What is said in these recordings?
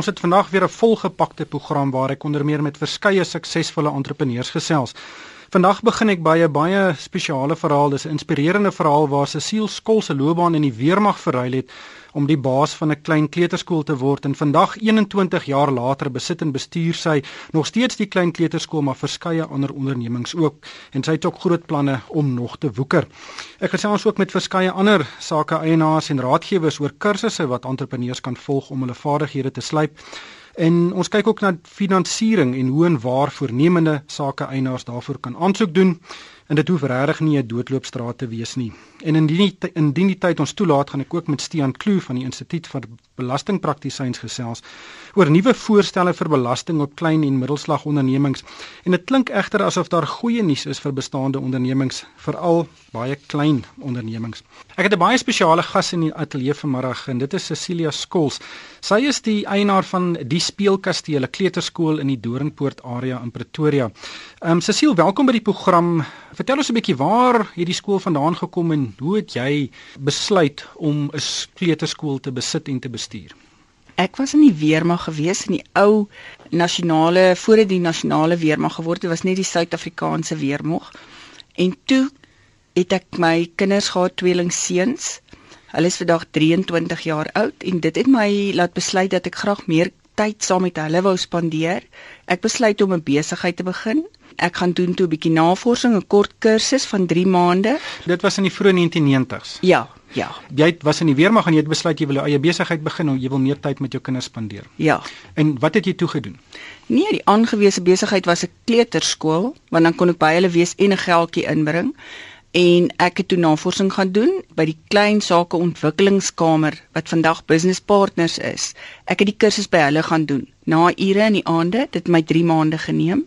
ons het vandag weer 'n volgepakte program waar ek onder meer met verskeie suksesvolle entrepreneurs gesels. Vandag begin ek by 'n baie spesiale verhaal. Dis 'n inspirerende verhaal waar Cecile Skol se loopbaan in die weermag verruil het om die baas van 'n klein kleuterskool te word en vandag 21 jaar later besit en bestuur sy nog steeds die klein kleuterskool maar verskeie ander ondernemings ook en sy het ook groot planne om nog te woeker. Ek gesels ook met verskeie ander sake eienaars en raadgewers oor kursusse wat entrepreneurs kan volg om hulle vaardighede te slyp. En ons kyk ook na finansiering en hoe en waar voornemende sake eienaars daarvoor kan aansoek doen. En dit hoef regtig nie 'n doodloopstraat te wees nie. En indien die, indien die tyd ons toelaat, gaan ek ook met Stean Kloo van die Instituut vir Belastingpraktisyns gesels oor nuwe voorstelle vir belasting op klein en middelslag ondernemings. En dit klink egter asof daar goeie nuus is vir bestaande ondernemings, veral baie klein ondernemings. Ek het 'n baie spesiale gas in die ateljee vanmiddag en dit is Cecilia Skols. Sy is die eienaar van Die Speelkasteel, 'n kleuterskool in die Doringpoort area in Pretoria. Ehm um, Cecile, welkom by die program. Vertel ons 'n bietjie waar het die skool vandaan gekom en hoe het jy besluit om 'n kleuterskool te besit en te bestuur? Ek was in die weermag gewees in die ou nasionale voor die nasionale weermag geword het, was net die Suid-Afrikaanse weermag. En toe het ek my kinders gehad tweelingseuns. Hulle is vandag 23 jaar oud en dit het my laat besluit dat ek graag meer tyd saam met hulle wou spandeer. Ek besluit om 'n besigheid te begin ek gaan doen toe 'n bietjie navorsing, 'n kort kursus van 3 maande. Dit was in die vroeë 1990s. Ja, ja. Jy was in die weermag en jy het besluit jy wil 'n eie besigheid begin en jy wil meer tyd met jou kinders spandeer. Ja. En wat het jy toe gedoen? Nee, die aangewese besigheid was 'n kleuterskool, want dan kon ek by hulle wees en 'n geldjie inbring. En ek het toe navorsing gaan doen by die klein sake ontwikkelingskamer wat vandag business partners is. Ek het die kursus by hulle gaan doen. Na ure in die aande, dit het my 3 maande geneem.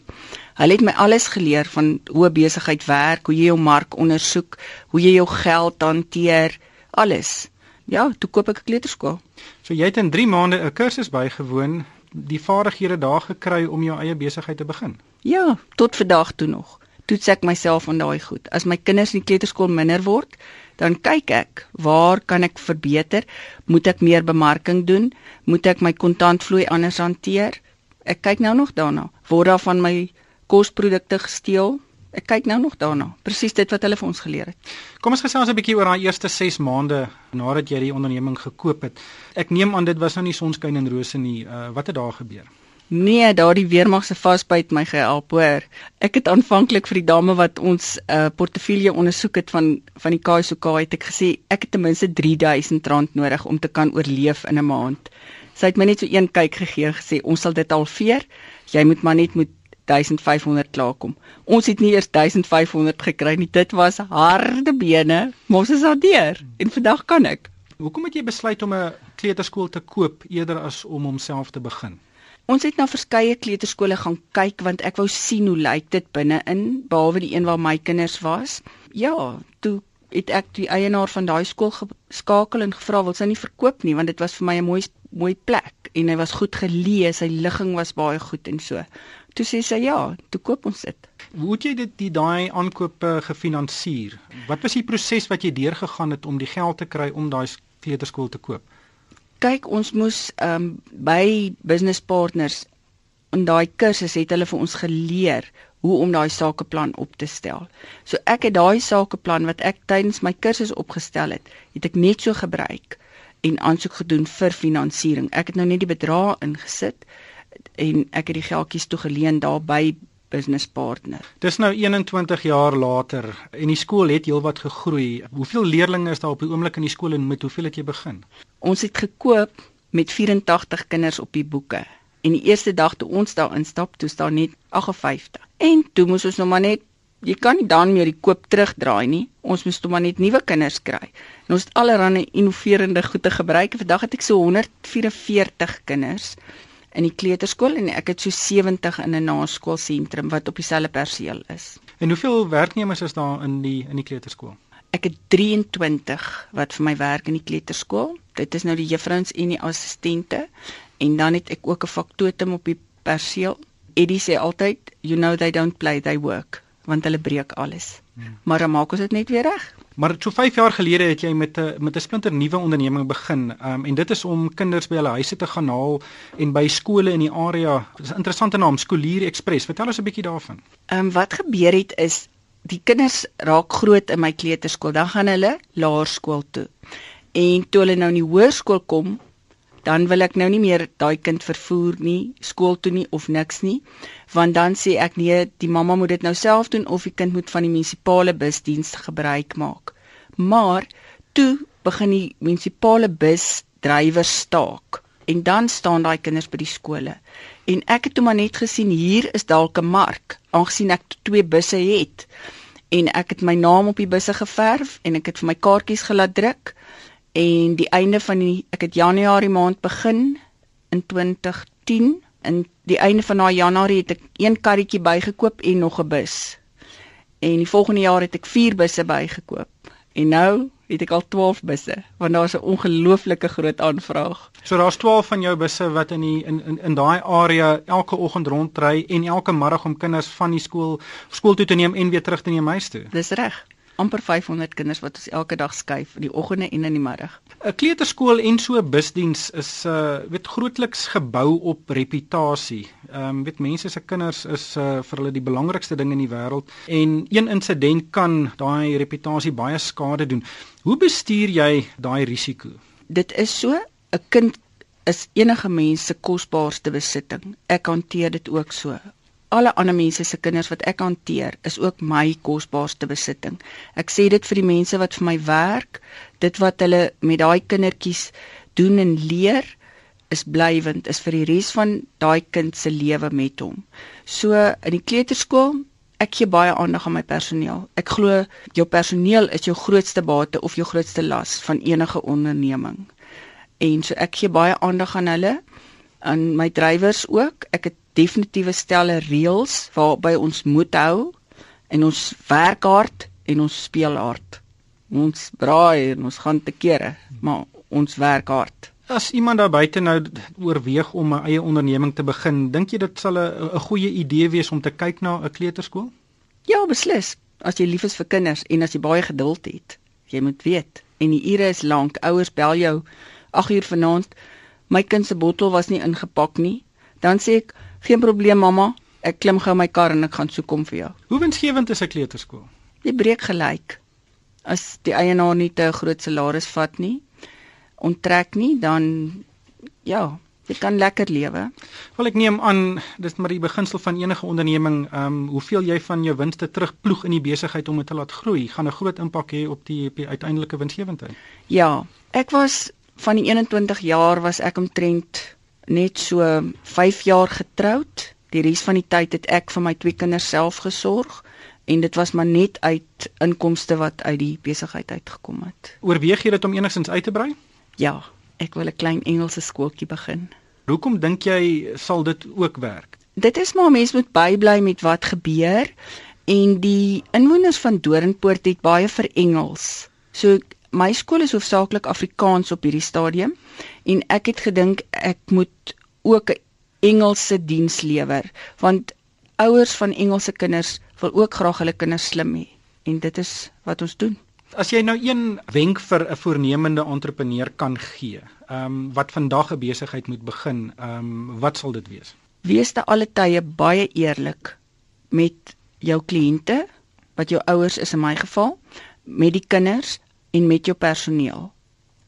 Hulle het my alles geleer van hoe besigheid werk, hoe jy jou mark ondersoek, hoe jy jou geld hanteer, alles. Ja, toe koop ek 'n kleuterskool. So jy het in 3 maande 'n kursus bygewoon, die vaardighede daar gekry om jou eie besigheid te begin. Ja, tot vandag toe nog. Toets ek myself aan daai goed. As my kinders in die kleuterskool minder word, dan kyk ek, waar kan ek verbeter? Moet ek meer bemarking doen? Moet ek my kontantvloei anders hanteer? Ek kyk nou nog daarna. Word daar van my kosprodukte gesteel. Ek kyk nou nog daarna. Presies dit wat hulle vir ons geleer het. Kom ons gesels 'n bietjie oor daai eerste 6 maande nadat jy die onderneming gekoop het. Ek neem aan dit was nou nie sonskyn en rose nie. Uh, wat het daar gebeur? Nee, daardie weermag se vasbyt my gehelp hoor. Ek het aanvanklik vir die dame wat ons 'n uh, portefeulje ondersoek het van van die KSOK het ek gesê ek het ten minste R3000 nodig om te kan oorleef in 'n maand. Sy het my net so een kyk gegee en gesê ons sal dit halveer. Jy moet maar net moet 1500 klaarkom. Ons het nie eers 1500 gekry nie. Dit was harde bene. Mos is daardeur. En vandag kan ek. Hoekom het jy besluit om 'n kleuterskool te koop eerder as om homself te begin? Ons het na verskeie kleuterskole gaan kyk want ek wou sien hoe lyk dit binne-in behalwe die een waar my kinders was. Ja, toe het ek die eienaar van daai skool geskakel en gevra wil sy nie verkoop nie want dit was vir my 'n mooi mooi plek en hy was goed gelees, sy ligging was baie goed en so. Toe sê sy ja, toe koop ons dit. Hoe het jy dit die daai aankope gefinansier? Wat was die proses wat jy deurgegaan het om die geld te kry om daai kleuterskool te koop? Kyk, ons moes ehm um, by business partners in daai kursus het hulle vir ons geleer hoe om daai sakeplan op te stel. So ek het daai sakeplan wat ek tydens my kursus opgestel het, het ek net so gebruik en aansoek gedoen vir finansiering. Ek het nou net die bedrag ingesit en ek het die geldjies toegeleen daar by business partner. Dis nou 21 jaar later en die skool het heelwat gegroei. Hoeveel leerders is daar op die oomblik in die skool en met hoeveel het jy begin? Ons het gekoop met 84 kinders op die boeke. En die eerste dag toe ons daar instap, toe staan net 58. En toe moes ons nog maar net jy kan nie dan meer die koop terugdraai nie. Ons moes toe maar net nuwe kinders kry. En ons het allerlei innoverende goede gebruik. Vandag het ek so 144 kinders in die kleuterskool en ek het so 70 in 'n naskoolsentrum wat op dieselfde perseel is. En hoeveel werknemers is daar in die in die kleuterskool? Ek het 23 wat vir my werk in die kleuterskool. Dit is nou die juffrouens en die assistente en dan het ek ook 'n faktotum op die perseel. Eddie sê altyd, you know they don't play, they work, want hulle breek alles. Hmm. Maar dan maak ons dit net weer reg. Maar so 5 jaar gelede het jy met 'n met 'n splinter nuwe onderneming begin. Um, en dit is om kinders by hulle huise te gaan haal en by skole in die area. Dis 'n interessante naam, Skoolier Express. Vertel ons 'n bietjie daarvan. Ehm um, wat gebeur het is die kinders raak groot in my kleuterskool, dan gaan hulle laerskool toe. En toe hulle nou in die hoërskool kom, dan wil ek nou nie meer daai kind vervoer nie, skool toe nie of niks nie, want dan sê ek nee, die mamma moet dit nou self doen of die kind moet van die munisipale busdiens gebruik maak. Maar toe begin die munisipale busdrywers staak en dan staan daai kinders by die skole. En ek het toe maar net gesien hier is dalk 'n mark, aangesien ek twee busse het en ek het my naam op die busse geverf en ek het vir my kaartjies gelaat druk en die einde van die ek het Januarie maand begin in 2010 en die einde van daai Januarie het ek een karretjie bygekoop en nog 'n bus. En die volgende jaar het ek 4 busse bygekoop. En nou het ek al 12 busse want daar's 'n ongelooflike groot aanvraag. So daar's 12 van jou busse wat in die in in, in daai area elke oggend rondry en elke middag om kinders van die skool skool toe te neem en weer terug te neem huis toe. Dis reg amper 500 kinders wat ons elke dag skuif in die oggende en in die middag. 'n Kleuterskool en so 'n busdiens is uh weet grootliks gebou op reputasie. Ehm um, weet mense se kinders is uh vir hulle die belangrikste ding in die wêreld en een insident kan daai reputasie baie skade doen. Hoe bestuur jy daai risiko? Dit is so 'n kind is enige mens se kosbaarste besitting. Ek hanteer dit ook so alle ander mense se kinders wat ek hanteer is ook my kosbaarste besitting. Ek sê dit vir die mense wat vir my werk, dit wat hulle met daai kindertjies doen en leer is blywend, is vir die res van daai kind se lewe met hom. So in die kleuterskool Ek gee baie aandag aan my personeel. Ek glo jou personeel is jou grootste bate of jou grootste las van enige onderneming. En so ek gee baie aandag aan hulle, aan my drywers ook. Ek het definitiewe stelle reëls waarby ons moet hou en ons werk hard en ons speel hard. Ons braai en ons gaan te kere, maar ons werk hard. As iemand daar buite nou oorweeg om 'n eie onderneming te begin, dink jy dit sal 'n goeie idee wees om te kyk na 'n kleuterskool? Ja, beslis. As jy lief is vir kinders en as jy baie geduld het, jy moet weet en die ure is lank. Ouers bel jou 8 uur vanaand. My kind se bottel was nie ingepak nie. Dan sê ek, Geen probleem mamma, ek klim gou my kar en ek gaan soek om vir jou. Hoe winsgewend is 'n kleuterskool? Jy breek gelyk. As die eienaar nie te groot salaris vat nie, onttrek nie, dan ja, jy kan lekker lewe. Wel ek neem aan dis maar die beginsel van enige onderneming, ehm um, hoeveel jy van jou winste terugploeg in die besigheid om dit te laat groei, gaan 'n groot impak hê op die, die uiteindelike winsgewendheid. Ja, ek was van die 21 jaar was ek omtrent net so 5 jaar getroud. Die res van die tyd het ek vir my twee kinders self gesorg en dit was maar net uit inkomste wat uit die besigheid uitgekom het. Oorweeg jy dit om enigstens uit te brei? Ja, ek wil 'n klein Engelse skooltjie begin. Hoekom dink jy sal dit ook werk? Dit is maar mens moet bybly met wat gebeur en die inwoners van Doringpoort het baie vir Engels. So my skool is hoofsaaklik Afrikaans op hierdie stadium en ek het gedink ek moet ook 'n Engelse diens lewer want ouers van Engelse kinders wil ook graag hulle kinders slim hê en dit is wat ons doen. As jy nou een wenk vir 'n voornemende entrepreneur kan gee, ehm um, wat vandag 'n besigheid moet begin, ehm um, wat sal dit wees? Wees te alle tye baie eerlik met jou kliënte, wat jou ouers is in my geval, met die kinders en met jou personeel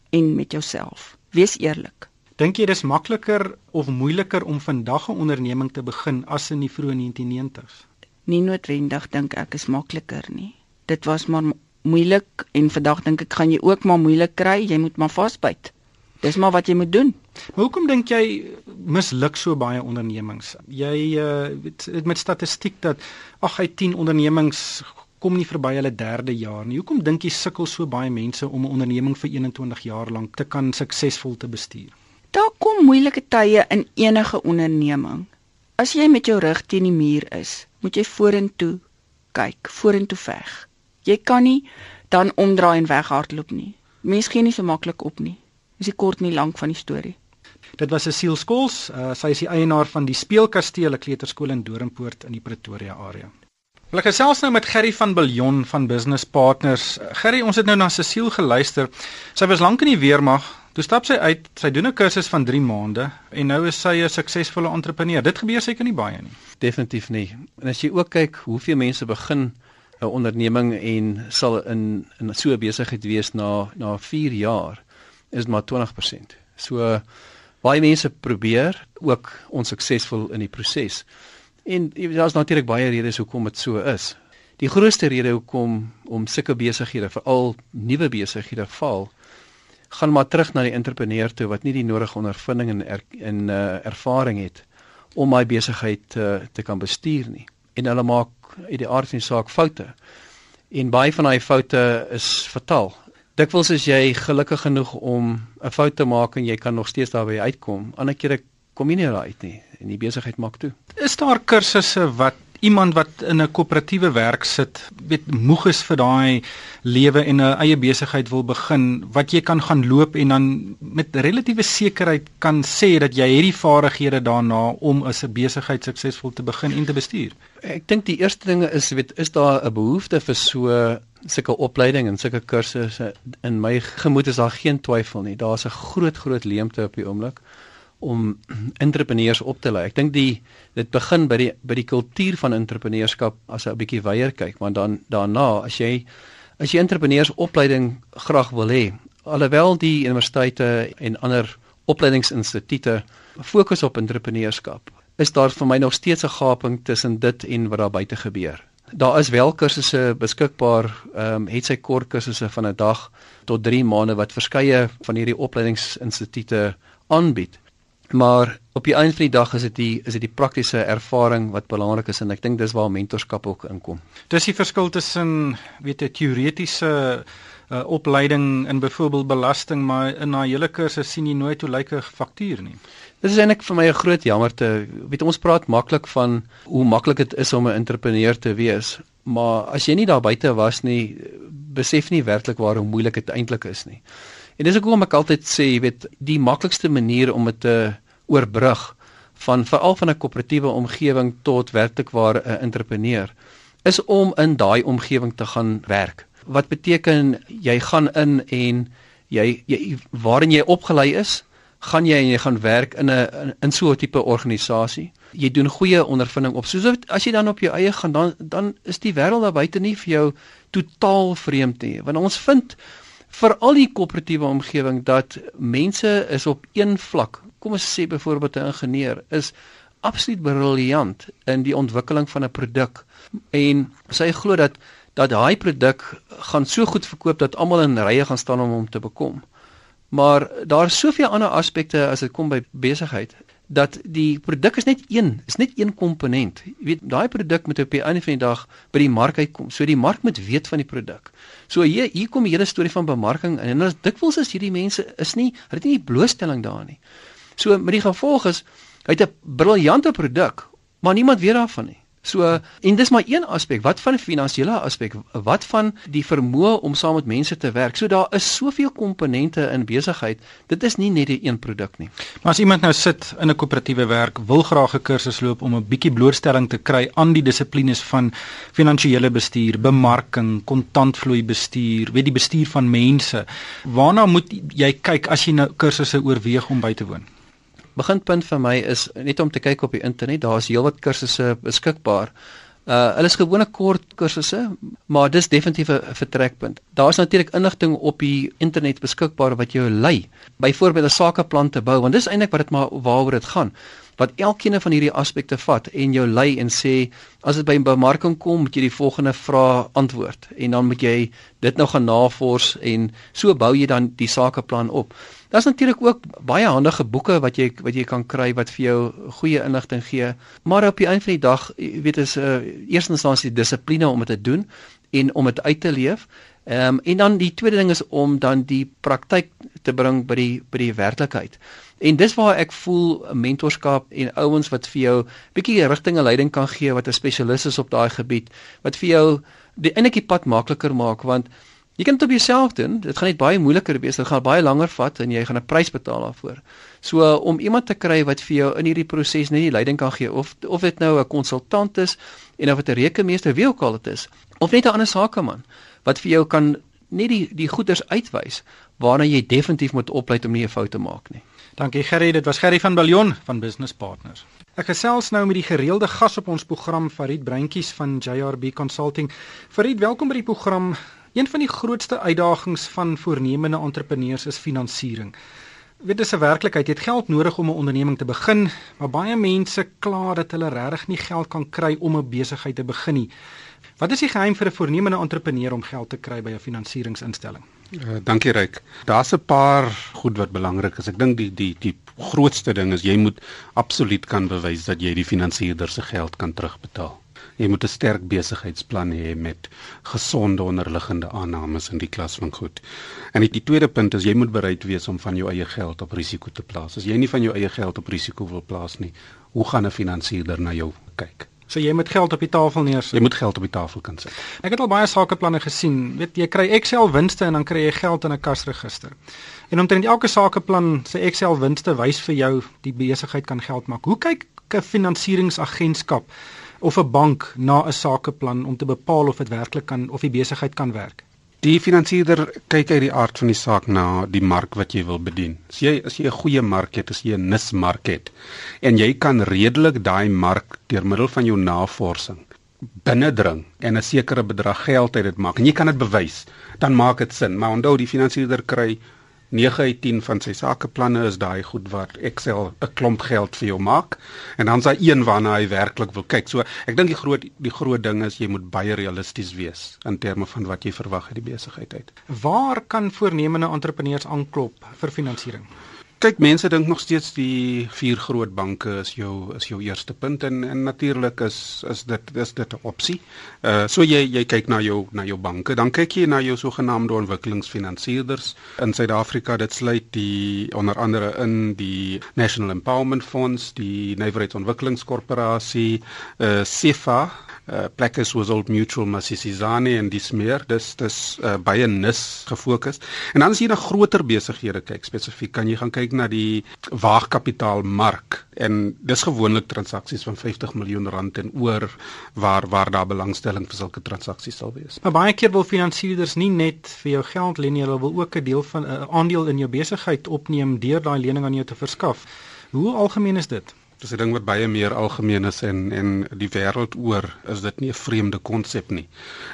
en met jouself. Wees eerlik. Dink jy dis makliker of moeiliker om vandag 'n onderneming te begin as in die vroeë 1990s? Nie noodwendig dink ek is makliker nie. Dit was maar moeilik en vandag dink ek gaan jy ook maar moeilik kry, jy moet maar vasbyt. Dis maar wat jy moet doen. Maar hoekom dink jy misluk so baie ondernemings? Jy uh, weet met statistiek dat 8 uit 10 ondernemings kom nie verby hulle derde jaar nie. Hoekom dink jy sukkel so baie mense om 'n onderneming vir 21 jaar lank te kan suksesvol te bestuur? Daar kom moeilike tye in enige onderneming. As jy met jou rug teen die muur is, moet jy vorentoe kyk, vorentoe veg. Jy kan nie dan omdraai en weghardloop nie. Mense gee nie so maklik op nie. Dis die kort en die lank van die storie. Dit was Cecile Skols, uh, sy is die eienaar van die Speelkasteel Kleuterskool in Doringpoort in die Pretoria area. Ek gesels nou met Gerry van Biljon van Business Partners. Gerry, ons het nou na Cecile geluister. Sy was lank in die weermag. Toe stap sy uit. Sy doen 'n kursus van 3 maande en nou is sy 'n suksesvolle entrepreneur. Dit gebeur seker nie baie nie. Definitief nie. En as jy ook kyk hoeveel mense begin 'n onderneming en sal in in so 'n besigheid wees na na 4 jaar, is maar 20%. So baie mense probeer ook onsuksesvol in die proses. En daar's natuurlik baie redes hoekom dit so is. Die grootste rede hoekom om sulke besighede, veral nuwe besighede val, gaan maar terug na die entrepreneur toe wat nie die nodige ondervinding en er, en uh, ervaring het om my besigheid uh, te kan bestuur nie. En hulle maak uit die aard van die saak foute. En baie van daai foute is fataal. Dikwels is jy gelukkig genoeg om 'n fout te maak en jy kan nog steeds daarby uitkom. Ander kere kom jy nie uit nie en die besigheid maak toe. Is daar kursusse wat iemand wat in 'n koöperatiewe werk sit, weet moeg is vir daai lewe en 'n eie besigheid wil begin, wat jy kan gaan loop en dan met relatiewe sekerheid kan sê dat jy het die vaardighede daarna om 'n besigheid suksesvol te begin en te bestuur. Ek dink die eerste dinge is weet is daar 'n behoefte vir so sulke opleiding en sulke kursusse in my gemoed is daar geen twyfel nie. Daar's 'n groot groot leemte op die oomblik om entrepreneurs op te lei. Ek dink die dit begin by die by die kultuur van entrepreneurskap as jy 'n bietjie weier kyk, want dan daarna as jy as jy entrepreneursopleiding graag wil hê, alhoewel die universiteite en ander opleidingsinstituie fokus op entrepreneurskap, is daar vir my nog steeds 'n gaping tussen dit en wat daar buite gebeur. Daar is wel kursusse beskikbaar, ehm um, het sy kort kursusse van 'n dag tot 3 maande wat verskeie van hierdie opleidingsinstituie aanbied. Maar op die einde van die dag is dit die is dit die praktiese ervaring wat belangrik is en ek dink dis waar mentorskap ook inkom. Dis die verskil tussen weet jy teoretiese uh, opleiding in byvoorbeeld belasting maar in na hele kursus sien jy nooit hoe lyk 'n faktuur nie. Dis is eintlik vir my 'n groot jammerte. Weet ons praat maklik van hoe maklik dit is om 'n entrepreneur te wees, maar as jy nie daar buite was nie, besef nie werklik waar hoe moeilik dit eintlik is nie. En dis hoekom ek altyd sê, jy weet, die maklikste manier om dit te oorbrug van veral van 'n koöperatiewe omgewing tot werklik waar 'n entrepreneur is om in daai omgewing te gaan werk. Wat beteken jy gaan in en jy jy waarin jy opgelei is, gaan jy en jy gaan werk in 'n in so 'n tipe organisasie. Jy doen goeie ondervinding op. Soos as jy dan op jou eie gaan dan dan is die wêreld daar buite nie vir jou totaal vreemd nie. Want ons vind vir al die koöperatiewe omgewing dat mense is op een vlak. Kom ons sê byvoorbeeld 'n ingenieur is absoluut briljant in die ontwikkeling van 'n produk en sy glo dat dat daai produk gaan so goed verkoop dat almal in rye gaan staan om hom te bekom. Maar daar is soveel ander aspekte as dit kom by besigheid dat die produk is net een, is net een komponent. Jy weet, daai produk moet op die einde van die dag by die mark uitkom. So die mark moet weet van die produk. So hier hier kom 'n hele storie van bemarking en as dikwels is hierdie mense is nie hulle het nie die blootstelling daar nie. So met die gevolg is hy het 'n briljante produk, maar niemand weet daarvan nie. So en dis maar een aspek. Wat van die finansiële aspek? Wat van die vermoë om saam met mense te werk? So daar is soveel komponente in besigheid. Dit is nie net die een produk nie. Maar as iemand nou sit in 'n koöperatiewe werk, wil graag 'n kursus loop om 'n bietjie blootstelling te kry aan die dissiplines van finansiële bestuur, bemarking, kontantvloei bestuur, weet die bestuur van mense. Waarna moet jy kyk as jy nou kursusse oorweeg om by te woon? Beginpunt vir my is net om te kyk op die internet. Daar's heelwat kursusse beskikbaar. Uh hulle is gewone kort kursusse, maar dis definitief 'n vertrekpunt. Daar's natuurlik inligting op die internet beskikbaar wat jou lei. Byvoorbeeld 'n sakeplan te bou, want dis eintlik wat dit maar waaroor dit gaan. Wat elkeen van hierdie aspekte vat en jou lei en sê as dit by bemarking kom, moet jy die volgende vrae antwoord en dan moet jy dit nou gaan navors en so bou jy dan die sakeplan op. Daar's natuurlik ook baie handige boeke wat jy wat jy kan kry wat vir jou goeie inligting gee. Maar op die einde van die dag, jy weet is 'n uh, eh, eerste instansie dissipline om dit te doen en om dit uit te leef. Ehm um, en dan die tweede ding is om dan die praktyk te bring by die by die werklikheid. En dis waar ek voel mentorskap en ouens wat vir jou bietjie rigting en leiding kan gee wat 'n spesialis is op daai gebied wat vir jou die eintlik die pad makliker maak want Jy kan dit op jouself doen. Dit gaan net baie moeiliker wees. Dit gaan baie langer vat en jy gaan 'n prys betaal daarvoor. So om iemand te kry wat vir jou in hierdie proses net die leiding kan gee of of dit nou 'n konsultant is en of dit 'n rekenmeester wie ook al dit is of net 'n ander sakeman wat vir jou kan net die die goeders uitwys waarna jy definitief moet oplet om nie 'n fout te maak nie. Dankie Gerry, dit was Gerry van Billion van Business Partners. Ek gesels nou met die gereelde gas op ons program Farid Breintjies van JRB Consulting. Farid, welkom by die program. Een van die grootste uitdagings van voornemende entrepreneurs is finansiering. Weet dis 'n werklikheid. Jy het geld nodig om 'n onderneming te begin, maar baie mense kla dat hulle regtig nie geld kan kry om 'n besigheid te begin nie. Wat is die geheim vir 'n voornemende entrepreneur om geld te kry by 'n finansieringsinstelling? Uh, dankie Ryk. Daar's 'n paar goed wat belangrik is. Ek dink die die die grootste ding is jy moet absoluut kan bewys dat jy die finansierder se geld kan terugbetaal. Jy moet 'n sterk besigheidsplan hê met gesonde onderliggende aannames in die klas van goed. En die, die tweede punt is jy moet bereid wees om van jou eie geld op risiko te plaas. As jy nie van jou eie geld op risiko wil plaas nie, hoe gaan 'n finansierder na jou kyk? So jy moet geld op die tafel neersit. Jy moet geld op die tafel kan sit. Ek het al baie sakeplanne gesien. Weet jy kry Excel winste en dan kry jy geld in 'n kasregister. En omtrent elke sakeplan se Excel winste wys vir jou die besigheid kan geld maak. Hoe kyk 'n finansieringsagentskap of 'n bank na 'n sakeplan om te bepaal of dit werklik kan of die besigheid kan werk? Die finansierder kyk uit die aard van die saak na die mark wat jy wil bedien. As jy as jy 'n goeie mark het, as jy 'n nismark het en jy kan redelik daai mark deur middel van jou navorsing binnendring en 'n sekere bedrag geld uit dit maak en jy kan dit bewys, dan maak dit sin. Maar onthou die finansierder kry 9 uit 10 van sy sakeplanne is daai goed wat Excel 'n klomp geld vir jou maak en dan is daar een waarna hy werklik wil kyk. So ek dink die groot die groot ding is jy moet baie realisties wees in terme van wat jy verwag uit die besigheid uit. Waar kan voornemende entrepreneurs aanklop vir finansiering? Kyk, mense dink nog steeds die vier groot banke is jou is jou eerste punt en en natuurlik is is dit is dit 'n opsie. Uh so jy jy kyk na jou na jou banke, dan kyk jy na jou sogenaamde ontwikkelingsfinansierders in Suid-Afrika. Dit sluit die onder andere in die National Empowerment Funds, die Nywerheidsontwikkelingskorporasie, uh SEFA uh, plekke soos Old Mutual, Masisizane en dis meer. Dis dis uh, baie nis gefokus. En dan as jy na groter besighede kyk spesifiek, kan jy gaan kyk na die waagkapitaalmark en dis gewoonlik transaksies van 50 miljoen rand en oor waar waar daar belangstelling vir sulke transaksies sal wees. Maar baie keer wil finansierders nie net vir jou geld leen nie, hulle wil ook 'n deel van 'n aandeel in jou besigheid opneem deur daai lening aan jou te verskaf. Hoe algemeen is dit? Dis 'n ding wat baie meer algemeen is en en die wêreld oor is dit nie 'n vreemde konsep nie.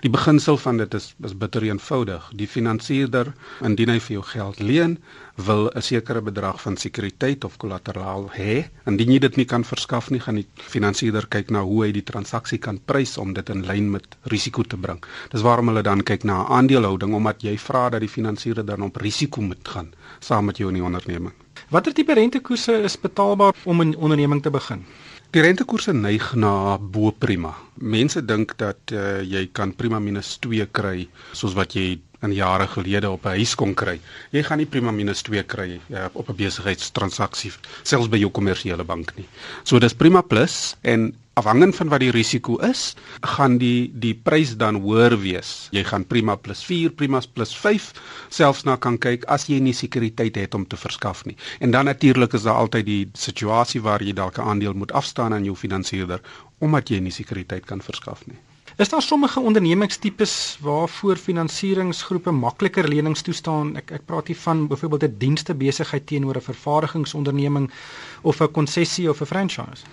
Die beginsel van dit is is bitter eenvoudig. Die finansierder, indien hy vir jou geld leen, wil 'n sekere bedrag van sekuriteit of kollateraal hê. Indien jy dit nie kan verskaf nie, gaan die finansierder kyk na hoe hy die transaksie kan prys om dit in lyn met risiko te bring. Dis waarom hulle dan kyk na 'n aandelehouding omdat jy vra dat die finansierder dan op risiko moet gaan saam met jou in die onderneming. Watter tipe rentekoerse is betaalbaar om 'n onderneming te begin? Die rentekoerse neig na bo prima. Mense dink dat uh, jy kan prima minus 2 kry soos wat jy in jare gelede op 'n huis kon kry. Jy gaan nie prima minus 2 kry ja, op 'n besigheidstransaksie selfs by jou kommersiële bank nie. So dis prima plus en afhangend van wat die risiko is, gaan die die prys dan hoër wees. Jy gaan prima plus 4, prima plus 5 selfs na kan kyk as jy nie sekuriteit het om te verskaf nie. En dan natuurlik is daar altyd die situasie waar jy dalk 'n aandeel moet afstaan aan jou finansierder omdat jy nie sekuriteit kan verskaf nie. Is daar sommige ondernemingstipes waarvoor finansieringsgroepe makliker lenings toestaan? Ek ek praat hier van byvoorbeeld 'n dienste besigheid teenoor 'n vervaardigingsonderneming of 'n konsessie of 'n franchise.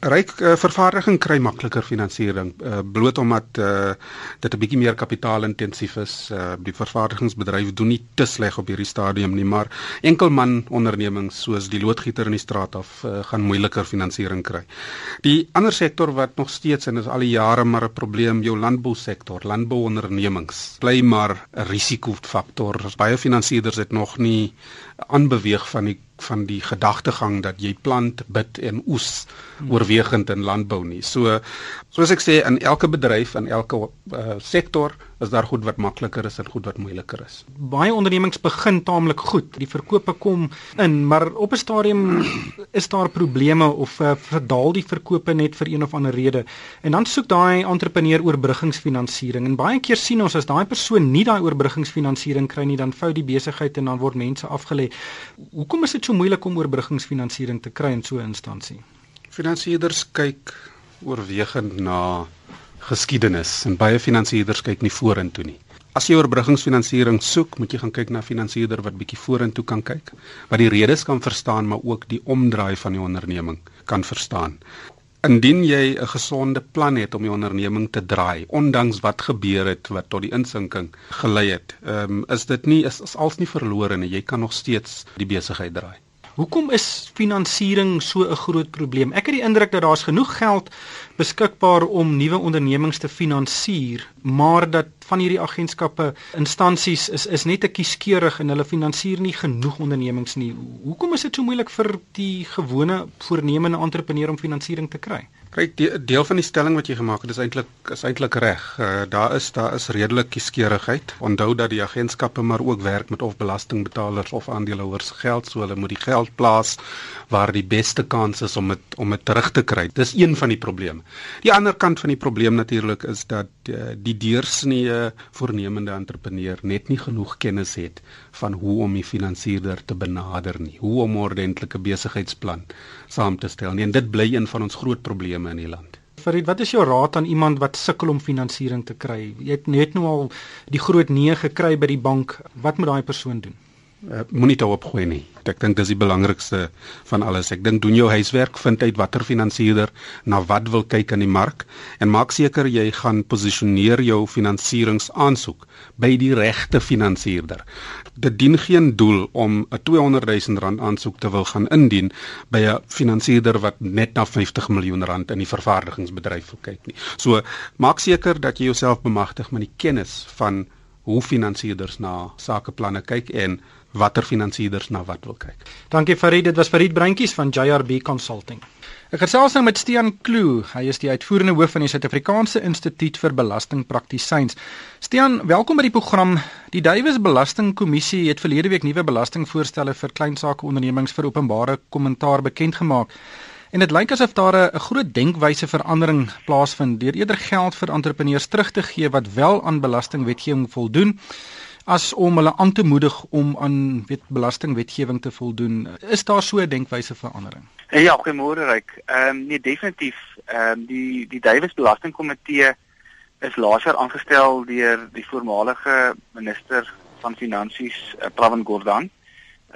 Ryk uh, vervaardiging kry makliker finansiering uh, bloot omdat uh, dit 'n bietjie meer kapitaalintensief is. Uh, die vervaardigingsbedryf doen nie te sleg op hierdie stadium nie, maar enkelman ondernemings soos die loodgieter in die straat af uh, gaan moeiliker finansiering kry. Die ander sektor wat nog steeds en is al die jare maar 'n probleem jou landbousektor, landbouondernemings. Bly maar 'n risikofaktor. Baie finansierders het nog nie aanbeweeg van die van die gedagtegang dat jy plant, bid en oes oorwegend in landbou nie. So soos ek sê in elke bedryf en elke uh, sektor is daar goed wat makliker is en goed wat moeiliker is. Baie ondernemings begin taamlik goed. Die verkope kom in, maar op 'n stadium is daar probleme of uh, verdaal die verkope net vir een of ander rede. En dan soek daai entrepreneur oorbruggingsfinansiering. En baie keer sien ons as daai persoon nie daai oorbruggingsfinansiering kry nie, dan vou die besigheid en dan word mense afgelê. Hoekom is dit so moeilik om oorbruggingsfinansiering te kry in so 'n instansie? Finansierders kyk oorwegend na geskiedenis en baie finansierders kyk nie vorentoe nie. As jy oorbruggingsfinansiering soek, moet jy gaan kyk na 'n finansierder wat bietjie vorentoe kan kyk, wat die redes kan verstaan, maar ook die omdraai van die onderneming kan verstaan. Indien jy 'n gesonde plan het om die onderneming te draai, ondanks wat gebeur het wat tot die insinking gelei het, um, is dit nie is, is als nie verlore nie. Jy kan nog steeds die besigheid draai. Hoekom is finansiering so 'n groot probleem? Ek het die indruk dat daar's genoeg geld beskikbaar om nuwe ondernemings te finansier, maar dat van hierdie agentskappe instansies is is net te kieskeurig en hulle finansier nie genoeg ondernemings nie. Hoekom is dit so moeilik vir die gewone voornemende entrepreneur om finansiering te kry? Kyk, die deel van die stelling wat jy gemaak het is eintlik is eintlik reg. Uh, daar is daar is redelik kieskeurigheid. Onthou dat die agentskappe maar ook werk met of belastingbetalers of aandeelhouers geld, so hulle moet die geld plaas waar die beste kans is om dit om dit terug te kry. Dis een van die probleme. Die ander kant van die probleem natuurlik is dat die deursnee voornemende entrepreneur net nie genoeg kennis het van hoe om die finansierder te benader nie, hoe om 'n ordentlike besigheidsplan saam te stel nie. En dit bly een van ons groot probleme in die land. Farid, wat is jou raad aan iemand wat sukkel om finansiering te kry? Jy het net nou al die groot nee gekry by die bank. Wat moet daai persoon doen? Uh, Moenie te opgooi nie. Ek dink dis die belangrikste van alles. Ek dink doen jou huiswerk, vind uit watter finansierder na wat wil kyk in die mark en maak seker jy gaan posisioneer jou finansieringsaansoek by die regte finansierder dit dien geen doel om 'n 200 000 rand aansoek te wil gaan indien by 'n finansierder wat net na 50 miljoen rand in die vervaardigingsbedryf wil kyk nie. So maak seker dat jy jouself bemagtig met die kennis van hoe finansierders na sakeplanne kyk en watter finansierders na wat wil kyk. Dankie Farid, dit was Farid Breintjies van JRB Consulting. Ek gesels nou met Stean Kloo. Hy is die uitvoerende hoof van die Suid-Afrikaanse Instituut vir Belastingpraktisyns. Stean, welkom by die program. Die Duiwes Belastingkommissie het verlede week nuwe belastingvoorstelle vir klein sake ondernemings vir openbare kommentaar bekend gemaak. En dit lyk asof daar 'n groot denkwyse verandering plaasvind deur eerder geld vir entrepreneurs terug te gee wat wel aan belastingwetgewing voldoen as om hulle aan te moedig om aan weet belastingwetgewing te voldoen. Is daar so 'n denkwyse verandering? Eh, ja, goeiemôre Ryk. Ehm um, nee definitief. Ehm um, die die Duiwes Belastingkomitee is laasjaar aangestel deur die voormalige minister van finansies uh, Pravin Gordhan.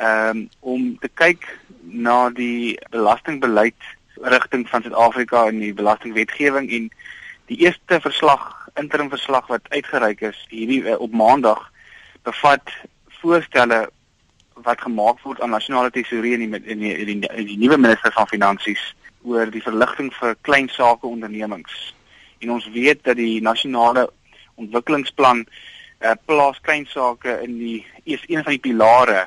Um, om te kyk na die belastingbeleid rigting van Suid-Afrika en die belastingwetgewing en die eerste verslag, interim verslag wat uitgereik is hierdie uh, op Maandag bevat voorstelle wat gemaak word aan nasionale tesourie en die in die, die, die, die nuwe minister van finansies oor die verligting vir klein sake ondernemings. En ons weet dat die nasionale ontwikkelingsplan uh, plaas klein sake in die is een van die pilare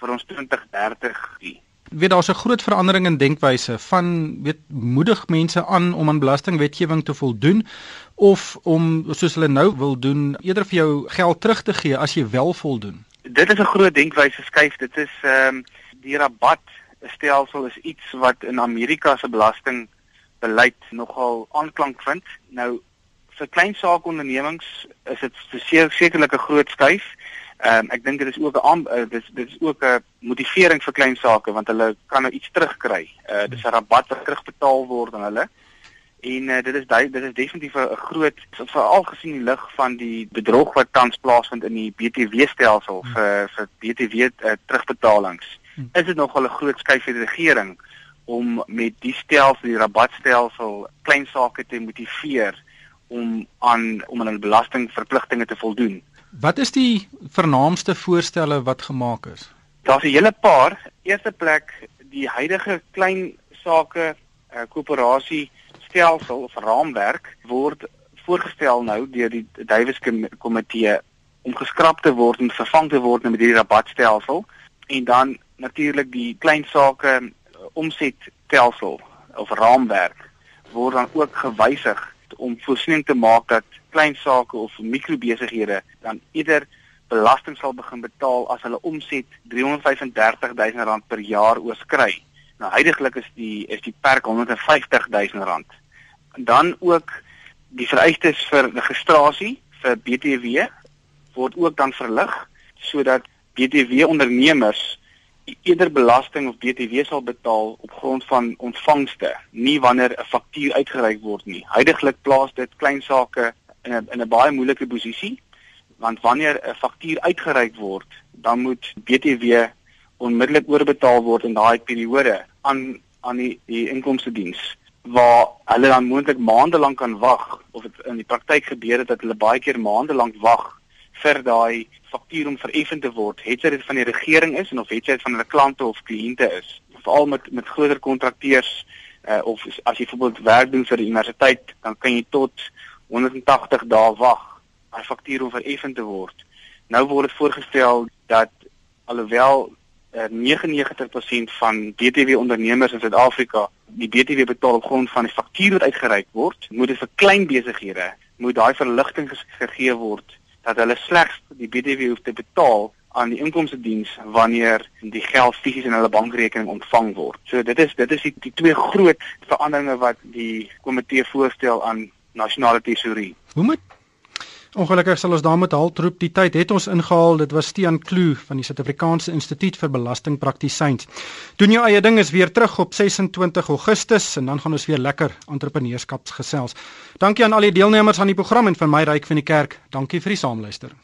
vir ons 2030 die weet daar's 'n groot verandering in denkwyse van weet moedig mense aan om aan belastingwetgewing te voldoen of om soos hulle nou wil doen eerder vir jou geld terug te gee as jy wel voldoen dit is 'n groot denkwyse skuif. Dit is ehm um, die rabat stelsel is iets wat in Amerika se belastingbeleid nogal aanklank vind. Nou vir klein saakondernemings is dit sekerlik 'n groot skuif. Ehm um, ek dink dit is ook 'n uh, dit dit is ook 'n motivering vir klein sake want hulle kan nou iets terugkry. Uh dis 'n rabat wat terugbetaal word aan hulle. En uh, dit is dit is definitief 'n groot veral gesien die lig van die bedrog wat tans plaasvind in die BTW stelsel hmm. vir vir BTW uh, terugbetalings. Hmm. Is dit nogal 'n groot skuif vir die regering om met die stelsel, die rabatstelsel klein sake te motiveer om aan om aan hulle belastingverpligtinge te voldoen. Wat is die vernaamste voorstelle wat gemaak is? Daar's 'n hele paar. Eerste plek die huidige klein sake uh, koöperasie stelsel of raamwerk word voorgestel nou deur die Davies komitee om geskraap te word en vervang te word met hierdie rabatstelsel en dan natuurlik die klein sake omsetstelsel of raamwerk word dan ook gewysig om voorsiening te maak dat klein sake of mikrobesighede dan eerder belasting sal begin betaal as hulle omset R335 000 per jaar oorskry. Nou heidaglik is die is die perk R150 000. En dan ook die vereistes vir registrasie vir BTW word ook dan verlig sodat BTW ondernemers eerder belasting of BTW sal betaal op grond van ontvangste, nie wanneer 'n faktuur uitgereik word nie. Heidaglik plaas dit klein sake in 'n in 'n baie moeilike posisie want wanneer 'n faktuur uitgereik word, dan moet BTW onmiddellik oorbetaal word in daai periode aan aan die die inkomste diens waar hulle dan moontlik maande lank kan wag of dit in die praktyk gebeur het dat hulle baie keer maande lank wag vir daai faktuur om vereffen te word, het dit van die regering is en of het dit van hulle klante of kliënte is. Veral met met groter kontrakteurs uh, of as jy byvoorbeeld werk doen vir die universiteit, dan kan jy tot 180 dae wag om 'n faktuur om vereffen te word. Nou word dit voorgestel dat alhoewel uh, 99% van BTW ondernemers in Suid-Afrika die BTW betaal op grond van die faktuur wat uitgereik word, moet dit vir klein besighede moet daai verligting gegee word dat hulle slegs die BTW hoef te betaal aan die inkomste diens wanneer die geld fisies in hulle bankrekening ontvang word. So dit is dit is die, die twee groot veranderinge wat die komitee voorstel aan nasionale tesourie. Hoe moet Ongelukkig sal ons daarmee haltroep die tyd het ons ingehaal. Dit was Stean Kloo van die Suid-Afrikaanse Instituut vir Belastingpraktisyns. Doen jou eie ding is weer terug op 26 Augustus en dan gaan ons weer lekker entrepreneurskap gesels. Dankie aan al die deelnemers aan die program en vir my ryk van die kerk. Dankie vir die saamluister.